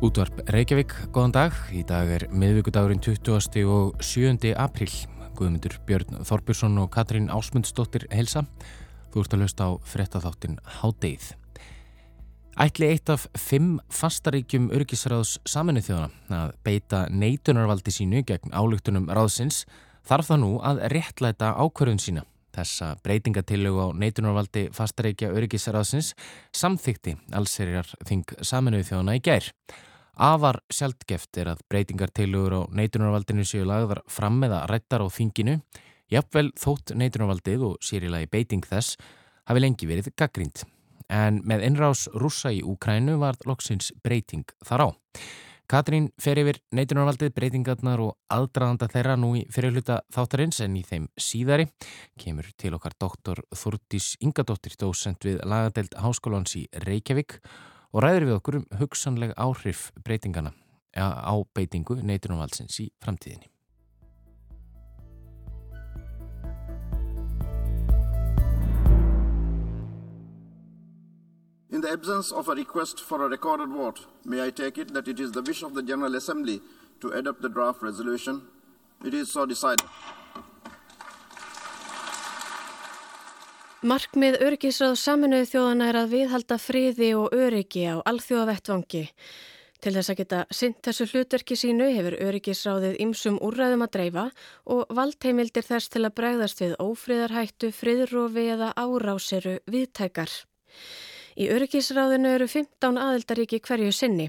Útvarp Reykjavík, góðan dag. Í dag er miðvíkudagurinn 20. og 7. apríl. Guðmundur Björn Þorbjörnsson og Katrín Ásmundsdóttir helsa. Þú ert að lösta á frettatháttin Hádeið. Ætli eitt af fimm fastaríkjum örgisræðs saminu þjóðana að beita neitunarvaldi sínu gegn álugtunum ráðsins þarf það nú að réttlæta ákverðun sína. Þessa breytingatillögu á neitunarvaldi fastaríkja örgisræðsins samþykti allserjar þing saminu þjóðana í gær. Afar sjaldgeft er að breytingarteilugur á neitunarvaldinu séu lagðar fram eða rættar á þinginu, jafnvel þótt neitunarvaldið og sérilagi beiting þess hafi lengi verið gaggrínt. En með innrás rúsa í Úkrænu var loksins breyting þar á. Katrín fer yfir neitunarvaldið, breytingarnar og aðdraðanda þeirra nú í fyrirluta þáttarins en í þeim síðari kemur til okkar doktor Þúrtís Ingadóttir dósent við lagadelt Háskólans í Reykjavík og ræður við okkur um hugsanleg áhrif breytingana á beitingu neitunumvaldsins í framtíðinni. In the absence of a request for a recorded vote, may I take it that it is the wish of the General Assembly to adopt the draft resolution? It is so decided. Markmið örgisráð saminuðu þjóðana er að viðhalda friði og öryggi á alþjóðavettvangi. Til þess að geta synt þessu hlutverki sínu hefur öryggisráðið ymsum úrræðum að dreifa og valdheimildir þess til að bregðast við ófríðarhættu, friðrófi eða árásiru viðtækar. Í öryggisráðinu eru 15 aðildaríki hverju sinni.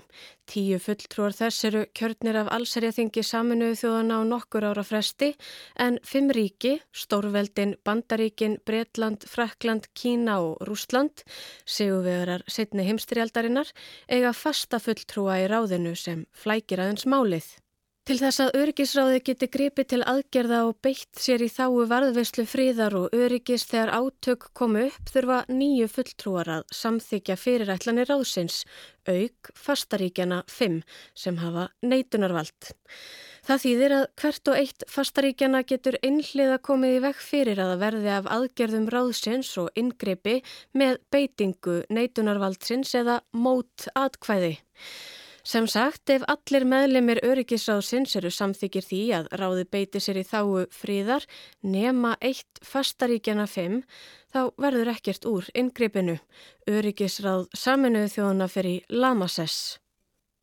Tíu fulltrúar þess eru kjörnir af allserjaþingi saminuðu þjóðana á nokkur ára fresti en fimm ríki, Stórveldin, Bandaríkin, Bretland, Frakland, Kína og Rúsland, séuvegarar setni heimstrialdarinnar, eiga fasta fulltrúa í ráðinu sem flækir aðeins málið. Til þess að öryggisráði geti gripið til aðgerða og beitt sér í þáu varðveislu fríðar og öryggis þegar átök komu upp þurfa nýju fulltrúar að samþykja fyrirætlanir ráðsins, auk fastaríkjana 5 sem hafa neitunarvald. Það þýðir að hvert og eitt fastaríkjana getur einhliða komið í vekk fyrir að verði af aðgerðum ráðsins og inngripi með beitingu neitunarvaldsins eða mót atkvæði. Sem sagt, ef allir meðlemið öryggisráðsins eru samþykir því að ráði beiti sér í þáu fríðar nema eitt fastaríkjana 5, þá verður ekkert úr inngripinu. Öryggisráð saminuðu þjóðana fyrir Lamasess.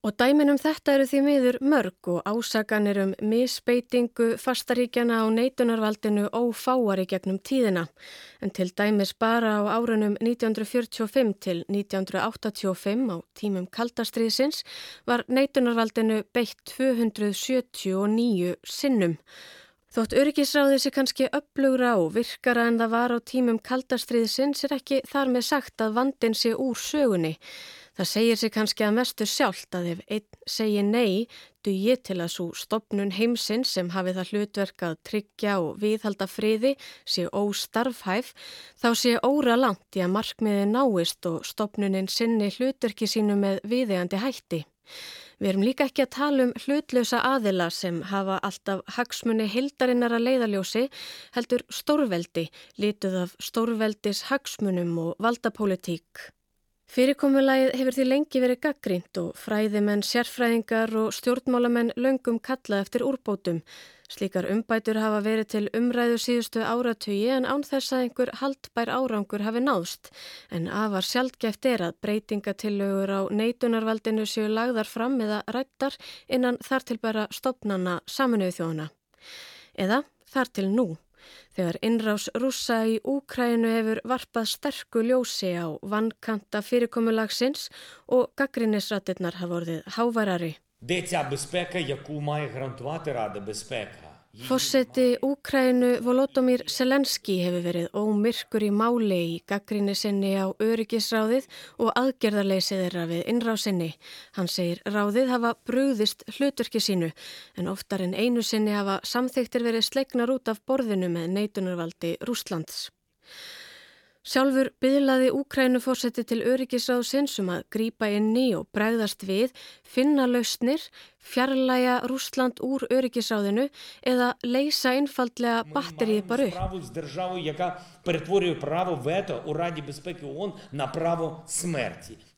Og dæminum þetta eru því miður mörg og ásaganir um misbeitingu fastaríkjana á neitunarvaldinu ófáari gegnum tíðina. En til dæmis bara á árunum 1945 til 1985 á tímum kaldastriðsins var neitunarvaldinu beitt 279 sinnum. Þótt öryggisráðið sé kannski upplugra og virkara en það var á tímum kaldastriðsins er ekki þar með sagt að vandin sé úr sögunni. Það segir sig kannski að mestu sjálft að ef einn segir nei, dugi til að svo stopnun heimsinn sem hafi það hlutverk að tryggja og viðhalda friði sé óstarfhæf, þá sé óra langt í að markmiði náist og stopnunin sinni hlutverki sínu með viðegandi hætti. Við erum líka ekki að tala um hlutlösa aðila sem hafa alltaf hagsmunni hildarinnar að leiðaljósi heldur stórveldi, lituð af stórveldis hagsmunum og valdapólitík. Fyrirkomulagið hefur því lengi verið gaggrínt og fræðimenn, sérfræðingar og stjórnmálamenn löngum kalla eftir úrbótum. Slíkar umbætur hafa verið til umræðu síðustu áratögi en án þess að einhver haldbær árangur hafi náðst. En afar sjálfgeft er að breytingatillögur á neitunarvaldinu séu lagðar fram eða rættar innan þar til bara stopnana saminuðu þjóðuna. Eða þar til nú þegar innrás rúsa í Úkrænu hefur varpað sterku ljósi á vannkanta fyrirkomulagsins og gaggrinnisratirnar hafa orðið hávarari. Þetta er bespekka, jaku maður grantuvati rada bespekka. Fosseti Úkrænu Volodymyr Selenski hefur verið ómyrkur í máli í gaggrinni sinni á öryggisráðið og aðgerðarleysið þeirra við innrásinni. Hann segir ráðið hafa brúðist hluturki sínu en oftar en einu sinni hafa samþyktir verið sleiknar út af borðinu með neitunarvaldi Rúslands. Sjálfur byðlaði Úkrænufórseti til öryggisráðsins um að grýpa inni og bregðast við, finna lausnir, fjarlæga Rúsland úr öryggisráðinu eða leysa einfallega batterið bara upp.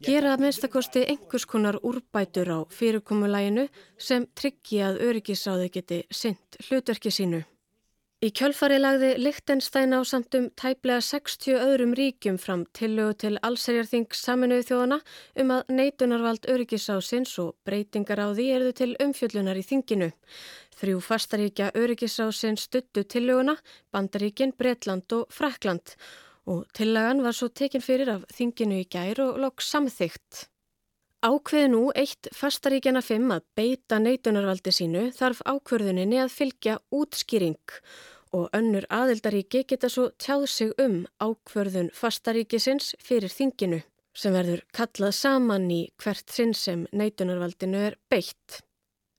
Gera að minnstakosti einhvers konar úrbætur á fyrirkomulæginu sem tryggi að öryggisráði geti synt hlutverki sínu. Í kjölfari lagði Lichtenstein á samtum tæplega 60 öðrum ríkjum fram tillögu til allserjarþing saminuðu þjóðana um að neitunarvald öryggisásins og breytingar á því erðu til umfjöllunar í þinginu. Þrjú fastaríkja öryggisásins stuttu tillöguna, Bandaríkin, Bretland og Frakland og tillagan var svo tekin fyrir af þinginu í gær og lokk samþygt. Ákveði nú eitt fastaríkjana fimm að beita neitunarvaldi sínu þarf ákverðuninni að fylgja útskýring og önnur aðildaríki geta svo tjáð sig um ákvörðun fastaríkisins fyrir þinginu sem verður kallað saman í hvert sinn sem neitunarvaldinu er beitt.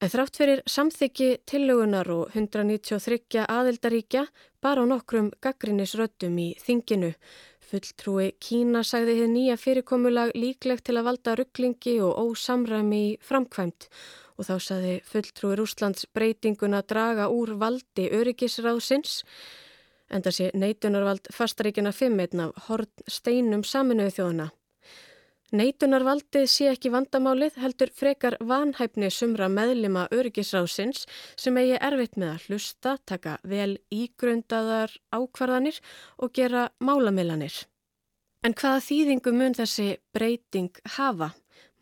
En þrátt fyrir samþyggi tillögunar og 193 aðildaríkja bara á nokkrum gaggrinnisröttum í þinginu. Fulltrúi Kína sagði þið nýja fyrirkomulag líklegt til að valda rugglingi og ósamræmi í framkvæmt og þá saði fulltrúi Rúslands breytingun að draga úr valdi öryggisráðsins en það sé neitunarvald fastaríkina 5 einn af horn steinum saminuðu þjóðuna. Neitunarvaldið sé ekki vandamálið heldur frekar vanhæfni sumra meðlima öryggisráðsins sem eigi erfitt með að hlusta, taka vel ígrundaðar ákvarðanir og gera málamilanir. En hvaða þýðingu mun þessi breyting hafa?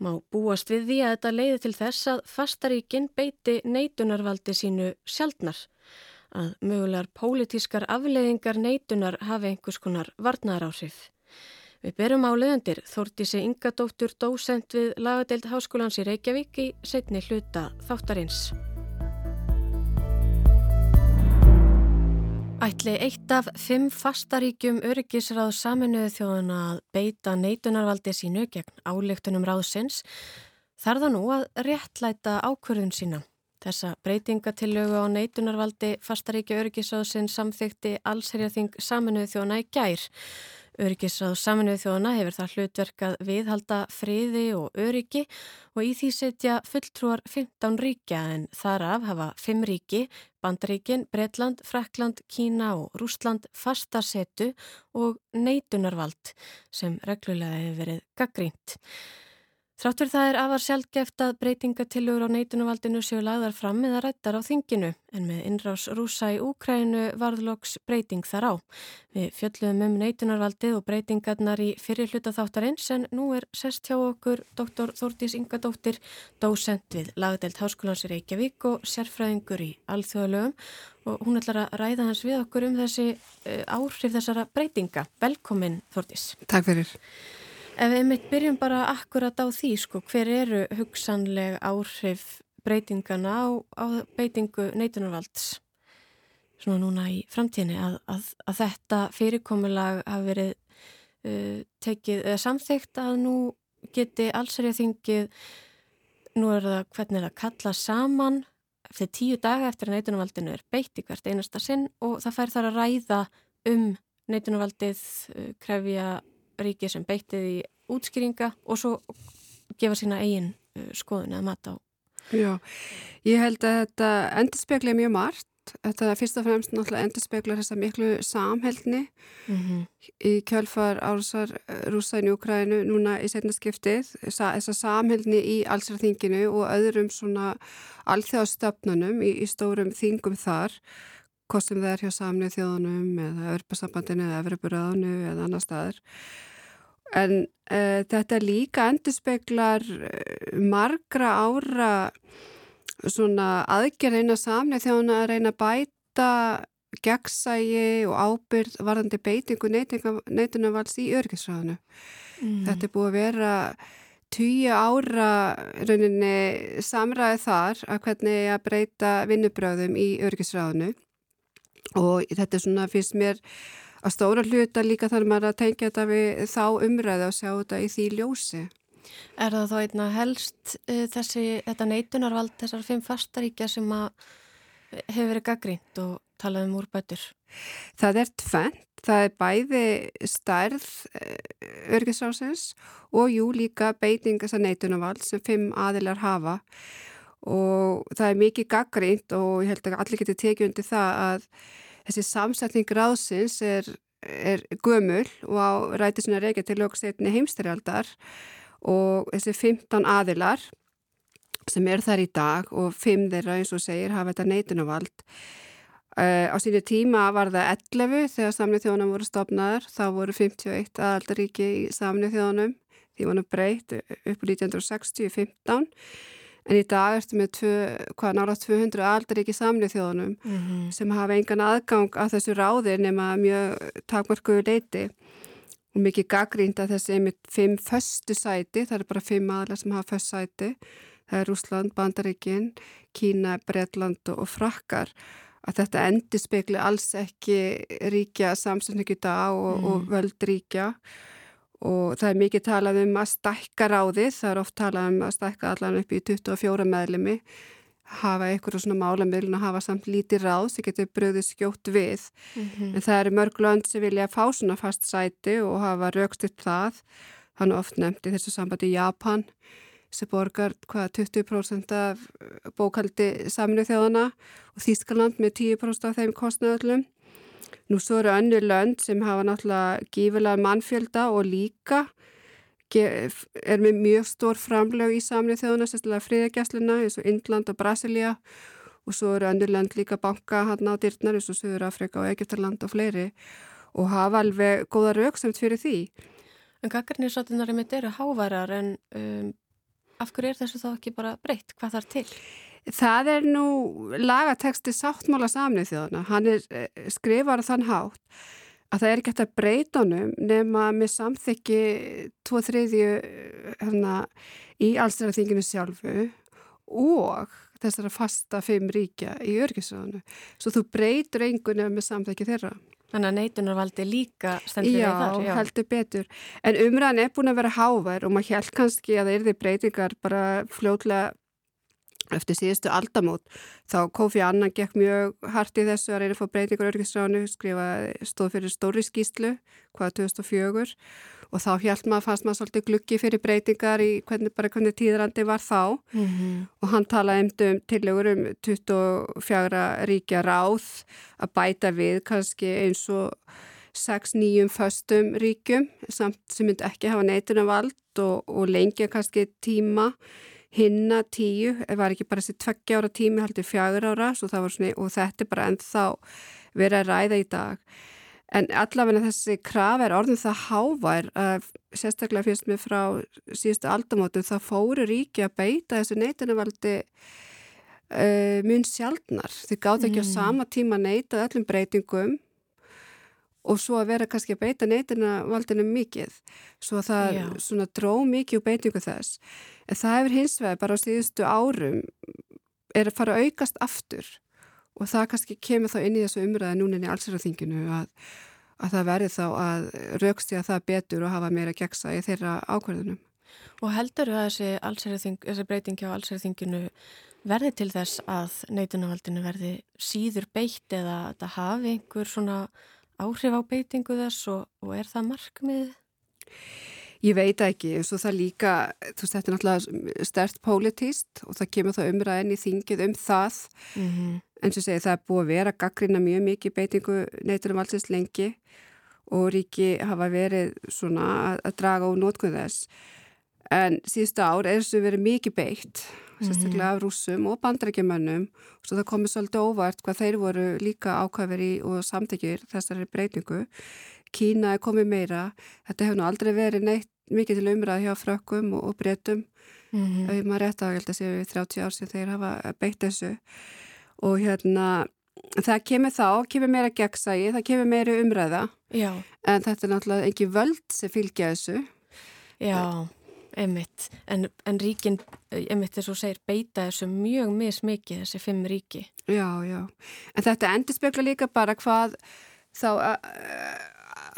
Má búast við því að þetta leiði til þess að fastaríkin beiti neitunarvaldi sínu sjaldnar, að mögulegar pólitískar afleiðingar neitunar hafi einhvers konar varnaráhrif. Við berum á leðandir Þórtísi Ingadóttur dósent við lagadeild Háskólans í Reykjavík í setni hluta þáttarins. Ætli eitt af fimm fastaríkjum öryggisráð saminuðu þjóðuna að beita neitunarvaldi sínu gegn álektunum ráðsins þarf það nú að réttlæta ákverðun sína. Þessa breytingatillögu á neitunarvaldi fastaríkja öryggisráðsins samþykti allsherjaþing saminuðu þjóðuna í gær. Öryggisráð saminuðu þjóðana hefur það hlutverkað viðhalda friði og öryggi og í því setja fulltrúar 15 ríkja en þar af hafa 5 ríki, Bandaríkin, Bretland, Frakland, Kína og Rúsland fastasetu og neitunarvald sem reglulega hefur verið gaggrínt. Þráttur það er afar sjálfgeft að breytingatillur á neitunavaldinu séu lagðar fram eða rættar á þinginu en með innrás rúsa í Úkrænu varðloks breyting þar á. Við fjöldluðum um neitunarvaldið og breytingarnar í fyrir hluta þáttarins en nú er sest hjá okkur dr. Þórtís Ingadóttir, dósent við lagdelt Háskólans í Reykjavík og sérfræðingur í alþjóðalögum og hún ætlar að ræða hans við okkur um þessi uh, áhrif þessara breytinga. Velkomin Þórtís. Takk fyrir. Ef við mitt byrjum bara akkurat á því, sko, hver eru hugsanleg áhrif breytingana á, á beitingu neitunarvalds svona núna í framtíðinni? Að, að, að þetta fyrirkomulag hafi verið uh, tekið eða samþygt að nú geti allsarja þingið, nú er það hvernig það kalla saman? Eftir tíu daga eftir að neitunarvaldinu er beitt í hvert einasta sinn og það fær þar að ræða um neitunarvaldið, uh, krefja ríki sem beittið í útskýringa og svo gefa sína eigin uh, skoðun eða mat á. Já, ég held að þetta endur spekla mjög margt. Þetta er fyrst og fremst náttúrulega endur spekla þessa miklu samhældni mm -hmm. í kjölfar árusar uh, rúsa í Ukrænu núna í setna skiptið. Þessa samhældni í allsarþinginu og öðrum svona alþjóðstöfnunum í, í stórum þingum þar hvort sem það er hjá samnið þjóðunum eða Örbjörnsambandinu eða Öfriburöðunu eða annar staðar En uh, þetta líka endurspeglar eh, margra ára svona aðgerðina samni þegar hún að reyna að bæta gegnsægi og ábyrð varðandi beitingu neitunavals í örgisræðinu. Mm. Þetta er búið að vera tíu ára rauninni samræði þar að hvernig að breyta vinnubröðum í örgisræðinu og þetta er svona fyrst mér að stóra hluta líka þarf maður að tengja þetta við þá umræði og sjá þetta í því ljósi. Er það þá einna helst uh, þessi, þetta neitunarvald þessar fimm fastaríkja sem að hefur verið gaggrínt og talað um úrbætur? Það er tvent. Það er bæði stærð eh, örgisrásins og jú líka beiting þessa neitunavald sem fimm aðilar hafa og það er mikið gaggrínt og ég held að allir getur tekið undir það að þessi samsetning ráðsins er, er gömul og á ræti svona reykja til lögsteytni heimstyrjaldar og þessi 15 aðilar sem er þar í dag og 5 þeirra eins og segir hafa þetta neitunavald Uh, á sínu tíma var það 11 þegar samnið þjónum voru stopnaður, þá voru 51 aðaldaríki í samnið þjónum, því var nú breytt upp á 1960-15 en í dag ertu með tvö, hvað nára 200 aðaldaríki samnið þjónum mm -hmm. sem hafa engan aðgang að þessu ráði nema mjög takmarkuðu leiti og mikið gaggrínd að þessi einmitt fimm föstu sæti, það er bara fimm aðlar sem hafa föst sæti, það er Rúsland, Bandaríkin, Kína, Breitland og Frakkar að þetta endur spekli alls ekki ríkja samsönningu í dag og, mm. og völd ríkja og það er mikið talað um að stækka ráðið, það er oft talað um að stækka allan upp í 24 meðlemi hafa einhverjum svona málamilin að hafa samt lítið ráð sem getur bröðið skjótt við mm -hmm. en það eru mörg lönd sem vilja fá svona fast sæti og hafa raukstitt það hann oft nefndi þessu sambandi Japan sem borgar hvaða 20% af bókaldi saminu þjóðana og Þýskaland með 10% af þeim kostnöðlum. Nú svo eru önnu lönd sem hafa náttúrulega gífilega mannfjölda og líka er með mjög stór framlög í saminu þjóðana, sérstaklega friðagjastluna eins og Indland og Brasilia og svo eru önnu lönd líka banka hann á dyrtnar eins og Suður Afrika og Egiptarland og fleiri og hafa alveg góða rauksamt fyrir því. En kakkarnir mitt eru hávarar en um, af hverju er þessu þá ekki bara breytt? Hvað þarf til? Það er nú lagateksti sáttmála samnið þjóðana. Hann er eh, skrifar þann hátt að það er ekki hægt að breyta honum nema með samþykki tvo þriðju hérna, í allsverðarþinginu sjálfu og þessara fasta fimm ríkja í örgisraðinu. Svo þú breytur einhvern með samþykki þeirra. Þannig að neitunarvaldi líka stendur við þar. Já, heldur betur. En umræðan er búin að vera hávær og maður held kannski að það er því breytingar bara fljóðlega eftir síðustu aldamót. Þá Kofi Annan gekk mjög hart í þessu að reyna að fá breytingar örgisránu, skrifa stóð fyrir stóri skýslu, hvaða 2004 og þá hjælt maður, fannst maður svolítið gluggi fyrir breytingar í hvernig, bara hvernig tíðrandi var þá mm -hmm. og hann talaði um tillegur um 24 ríkja ráð að bæta við kannski eins og 6-9 föstum ríkjum samt sem myndi ekki hafa neitunum vald og, og lengja kannski tíma hinna tíu, það var ekki bara þessi tveggja ára tími, haldi fjagur ára svona, og þetta er bara ennþá verið að ræða í dag En allavega þessi kraf er orðin það hávær að sérstaklega fyrst með frá síðustu aldamótum þá fóru ríki að beita þessu neytunavaldi uh, mun sjaldnar. Þið gátt ekki mm. á sama tíma neytað öllum breytingum og svo að vera kannski að beita neytunavaldinu mikið. Svo að það Já. svona dró mikið úr beitingu þess. En það hefur hins vegar bara á síðustu árum er að fara að aukast aftur og það kannski kemur þá inn í þessu umræða núna inn í allsverðarþinginu að, að það verði þá að raukst í að það betur og hafa meira gegsa í þeirra ákverðunum. Og heldur að þessi, þessi breytingi á allsverðarþinginu verði til þess að neitunavaldinu verði síður beitt eða að það hafi einhver svona áhrif á beitingu þess og, og er það markmið? Ég veit ekki, eins og það líka, þú veist, þetta er náttúrulega stert pólitíst og það kemur þá umræðin í þingið um það. Mm -hmm eins og segi það er búið að vera gaggrina mjög mikið beitingu neytunum allsins lengi og ríki hafa verið svona að, að draga úr nótkuð þess. En síðustu ár er þessu verið mikið beitt sérstaklega af rúsum og bandrækjumönnum og svo það komið svolítið óvart hvað þeir voru líka ákvæferi og samtækjur þessari breytingu. Kína er komið meira. Þetta hefur nú aldrei verið neitt mikið til umræð hjá frökkum og, og breytum mm -hmm. maður rétt á að séu 30 ár sem þeir hafa beitt þessu. Og hérna það kemur þá, kemur meira gegnsægi, það kemur meira umræða. Já. en þetta er náttúrulega ekki völd sem fylgja þessu. Já, einmitt. En, en ríkin, einmitt þess að segir beita þessu mjög mismikið þessi fimm ríki. Já, já, en þetta endur spekla líka bara hvað þá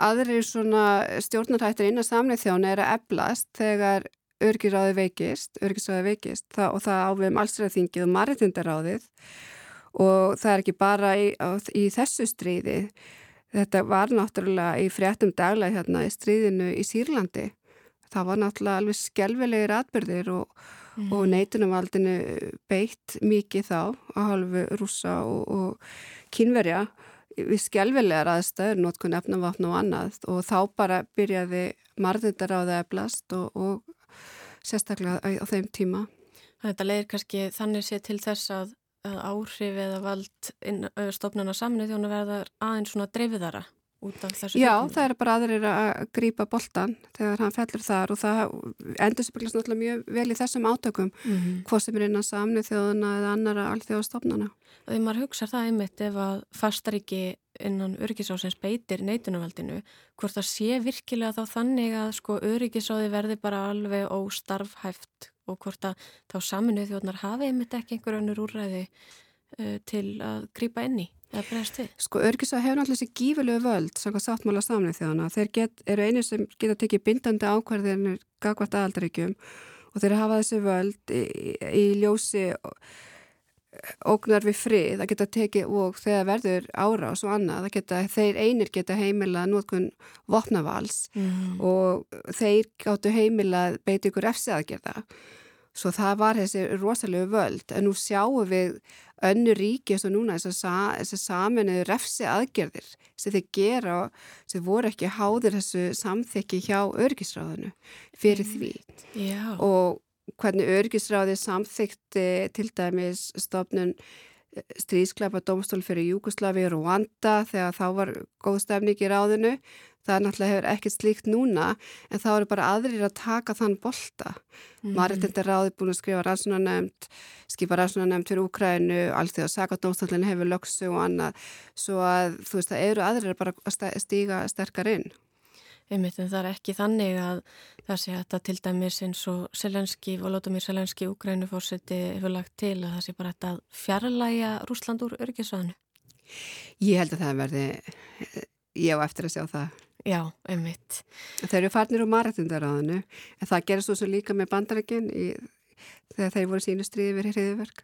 aðrir svona stjórnarhættir innan samleið þjóna er að eblast þegar örgiráði veikist, örgisráði veikist. Það, og það áviðum allsræðingið og maritindaráðið og það er ekki bara í, í þessu stríði. Þetta var náttúrulega í fréttum daglega hérna í stríðinu í Sýrlandi. Það var náttúrulega alveg skjálfilegir atbyrðir og, mm. og neitunumvaldinu beitt mikið þá að halvu rúsa og, og kynverja við skjálfilegar aðstöður, notkunn efnavapn og annað og þá bara byrjaði marðindar á það eflast og, og sérstaklega á, þeim tíma. Þetta leiðir kannski þannig sé til þess að að áhrif eða vald stofnana saminu þjónu verða aðeins svona dreifiðara Já, það er bara aðrir að grýpa boltan þegar hann fellur þar og það endur sér náttúrulega mjög vel í þessum átökum mm -hmm. hvað sem er innan saminu þjóðuna eða annara alþjóðastofnana Þegar maður hugsa það einmitt ef að fastaríki innan öryggisásins beitir neitunavaldinu hvort það sé virkilega þá þannig að sko öryggisáði verði bara alveg óstarfhæft og hvort að þá saminuð þjóðnar hafi einmitt ekki einhver önnur úrræði til að grýpa enni eða bregðast til. Sko örgis að hefur náttúrulega þessi gífurlegu völd, svona sáttmála saminuð þjóðana. Þeir get, eru einu sem geta tekið bindandi ákvarðinir gagvart aðaldaríkjum og þeir hafa þessi völd í, í ljósi ógnar við frið að geta tekið og þegar verður árás og annað, geta, þeir einir geta heimila nótkun vopnavals mm. og þeir gáttu heimila beiti ykkur efsi aðgerða Svo það var þessi rosalega völd en nú sjáum við önnu ríki eins og núna þess að saminuðu refsi aðgerðir sem þeir gera sem voru ekki háður þessu samþekki hjá örgisráðinu fyrir því Já. og hvernig örgisráði samþekti til dæmis stofnun stríðsklepa domstól fyrir Júkoslavi og Rwanda þegar þá var góð stefning í ráðinu. Það er náttúrulega hefur ekkert slíkt núna en þá eru bara aðrir að taka þann bolta. Mm. Maritinda ráði búin að skrifa rannsónanemt skipa rannsónanemt fyrir Úkrænu allt því að sakadómstallin hefur lögsu og annað. Svo að þú veist það eru aðrir bara að stíga sterkar inn Einmitt en það er ekki þannig að það sé að þetta til dæmis eins og Selenski, Volodymyr Selenski Úkrænufórseti hefur lagt til að það sé bara þetta fjarlæga Rúsland úr örgisvæðinu Ég held að það verði ég á eftir að sjá það Já, einmitt. Þeir eru farnir úr maratundaráðinu en það gerist svo líka með bandarækinn þegar þeir voru sínu stríði verið hriðiverk.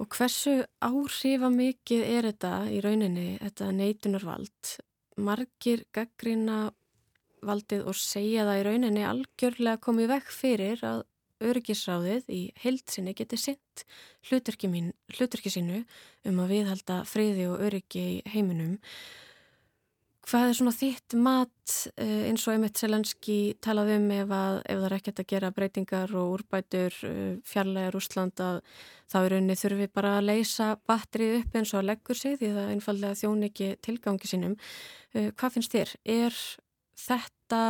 Og hversu áhrifa mikið er þetta í rauninni, þetta neitunarvald? Margir gaggrina valdið og segja það í rauninni algjörlega komið vekk fyrir að öryggisráðið í heilsinni geti sint hluturki sínu um að viðhalda friði og öryggi í heiminum. Hvað er svona þitt mat eh, eins og Emmett Selenski talaði um ef, að, ef það er ekkert að gera breytingar og úrbætur eh, fjarlægar Úsland að þá er rauninni þurfi bara að leysa batterið upp eins og að leggur sig því það einfallega þjón ekki tilgangi sínum. Eh, hvað finnst þér? Er þetta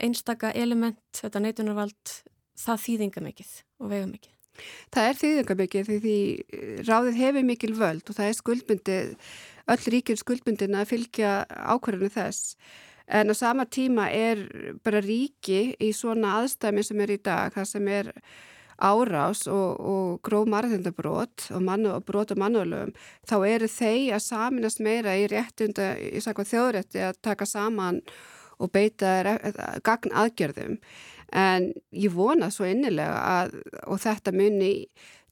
einstaka element, þetta neitunarvald, það þýðinga mikið og vega mikið? Það er þýðinga mikið því, því ráðið hefur mikil völd og það er skuldbundið öll ríkir skuldbundin að fylgja ákvarðinu þess. En á sama tíma er bara ríki í svona aðstæmi sem er í dag, það sem er árás og, og gróð marðindabrót og, og brót og mannulöfum, þá eru þeir að saminast meira í réttunda, í þjóðrétti að taka saman og beita gagn aðgjörðum. En ég vona svo innilega að, og þetta muni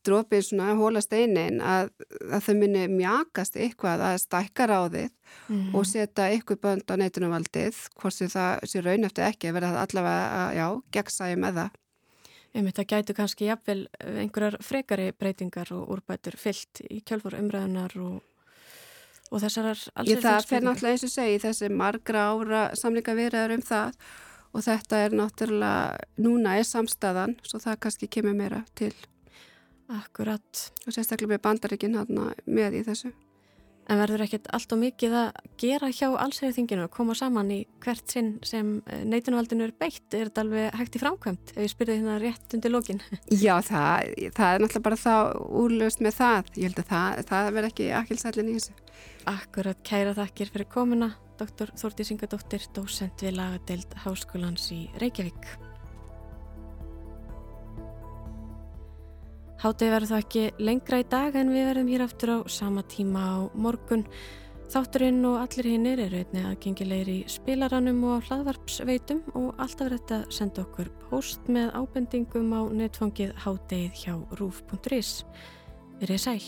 drópið svona hólast einin að, að þau muni mjakast eitthvað að stækka ráðið mm. og setja eitthvað bönd á neitunumvaldið hvort sem það sé raun eftir ekki að verða allavega, já, gegnsæði með það. Einmitt, það gætu kannski jafnvel einhverjar frekari breytingar og úrbætur fyllt í kjálfur umræðunar og, og þessar alls er það fer náttúrulega eins og segi þessi margra ára samlinga viðræður um það og þetta er náttúrulega, núna er samstæðan svo það kannski kemur meira til Akkurat. Og sérstaklega með bandaríkinn með í þessu. En verður ekkert allt og mikið að gera hjá allsæðuþinginu að koma saman í hvert sinn sem eh, neitunvaldinu er beitt? Er þetta alveg hægt í framkvæmt ef ég spyrði hérna rétt undir lókin? Já, það, það er náttúrulega bara þá úrlöst með það. Ég held að það, það verð ekki akkilsætlinn í þessu. Akkurat, kæra þakkir fyrir komuna. Dr. Þórti Singadóttir, dósent við lagadeild Háskólans í Reykjavík. Hátið verður það ekki lengra í dag en við verðum hér aftur á sama tíma á morgun. Þátturinn og allir hinnir eru einnig aðgengilegir í spilaranum og hlaðvarpsveitum og alltaf verður þetta senda okkur post með ábendingum á netfangið hátið hjá rúf.is. Verðið sæl.